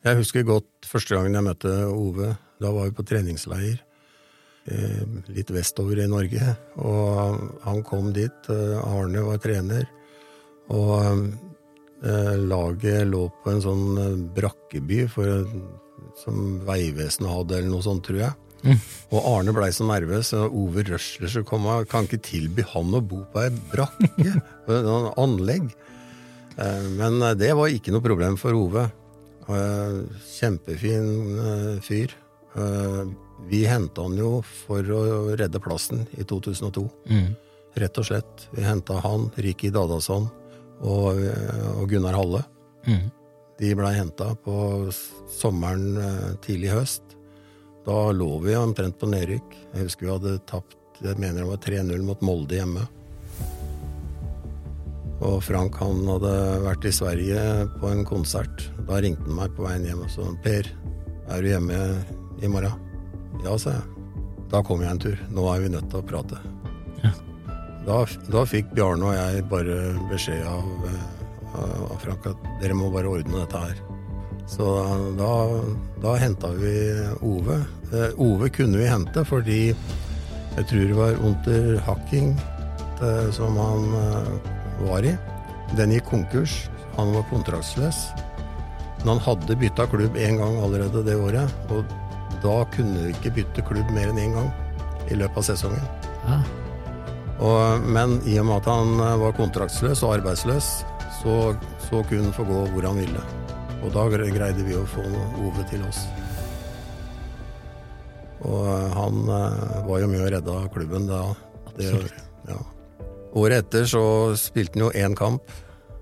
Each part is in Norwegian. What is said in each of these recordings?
Jeg husker godt første gangen jeg møtte Ove. Da var vi på treningsleir eh, litt vestover i Norge. Og han kom dit. eh, Arne var trener. Og eh, laget lå på en sånn brakkeby for, som Vegvesenet hadde, eller noe sånt, tror jeg. Og Arne blei så nervøs. og Ove Røsler som kom kan ikke tilby han å bo på ei brakke. på et anlegg. Eh, Men det var ikke noe problem for Ove. Kjempefin eh, fyr. Eh, Vi henta han jo for å redde plassen i 2002. Rett og slett. Vi henta han, Ricky Dadason og, eh, og Gunnar Halle. De blei henta på sommeren tidlig høst. Da lå vi omtrent på nedrykk. Jeg husker vi hadde tapt jeg mener det var 3-0 mot Molde hjemme. Og Frank han hadde vært i Sverige på en konsert. Da ringte han meg på veien hjem og sa Per, er du hjemme i morgen? Ja, sa jeg. Da kommer jeg en tur. Nå er vi nødt til å prate. Da, da fikk Bjarne og jeg bare beskjed av, eh, av Frank at dere må bare ordne dette her. Så da, da henta vi Ove. Eh, Ove kunne vi hente fordi jeg tror det var Unterhacking eh, som han eh, var i. Den gikk konkurs. Han var kontraktsløs. Men han hadde bytta klubb én gang allerede det året. Og da kunne vi ikke bytte klubb mer enn én gang i løpet av sesongen. Ja. Og, men i og med at han eh, var kontraktsløs og arbeidsløs, så, så kunne han få gå hvor han ville. Og da greide vi å få Ove til oss. Og eh, han eh, var jo med og redda klubben da. Det, ja. Året etter så spilte han jo én kamp.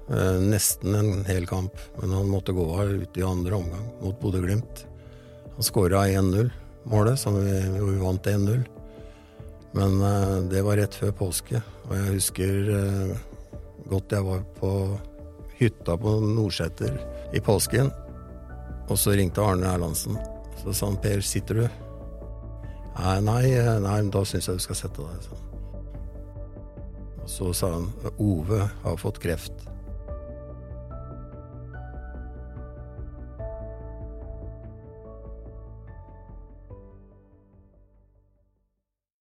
eh, Nesten en hel kamp, men han måtte gå av ute i andre omgang mot Bodø-Glimt. Han skåra 1-0-målet, som vi, vi vant 1-0. Men eh, det var rett før påske, og jeg husker eh, godt jeg var på hytta på Nordseter i påsken, og så ringte Arne Erlandsen. Så sa han Per, sitter du? Nei, nei, eh, nei da syns jeg du skal sette deg. Og så sa han Ove har fått kreft.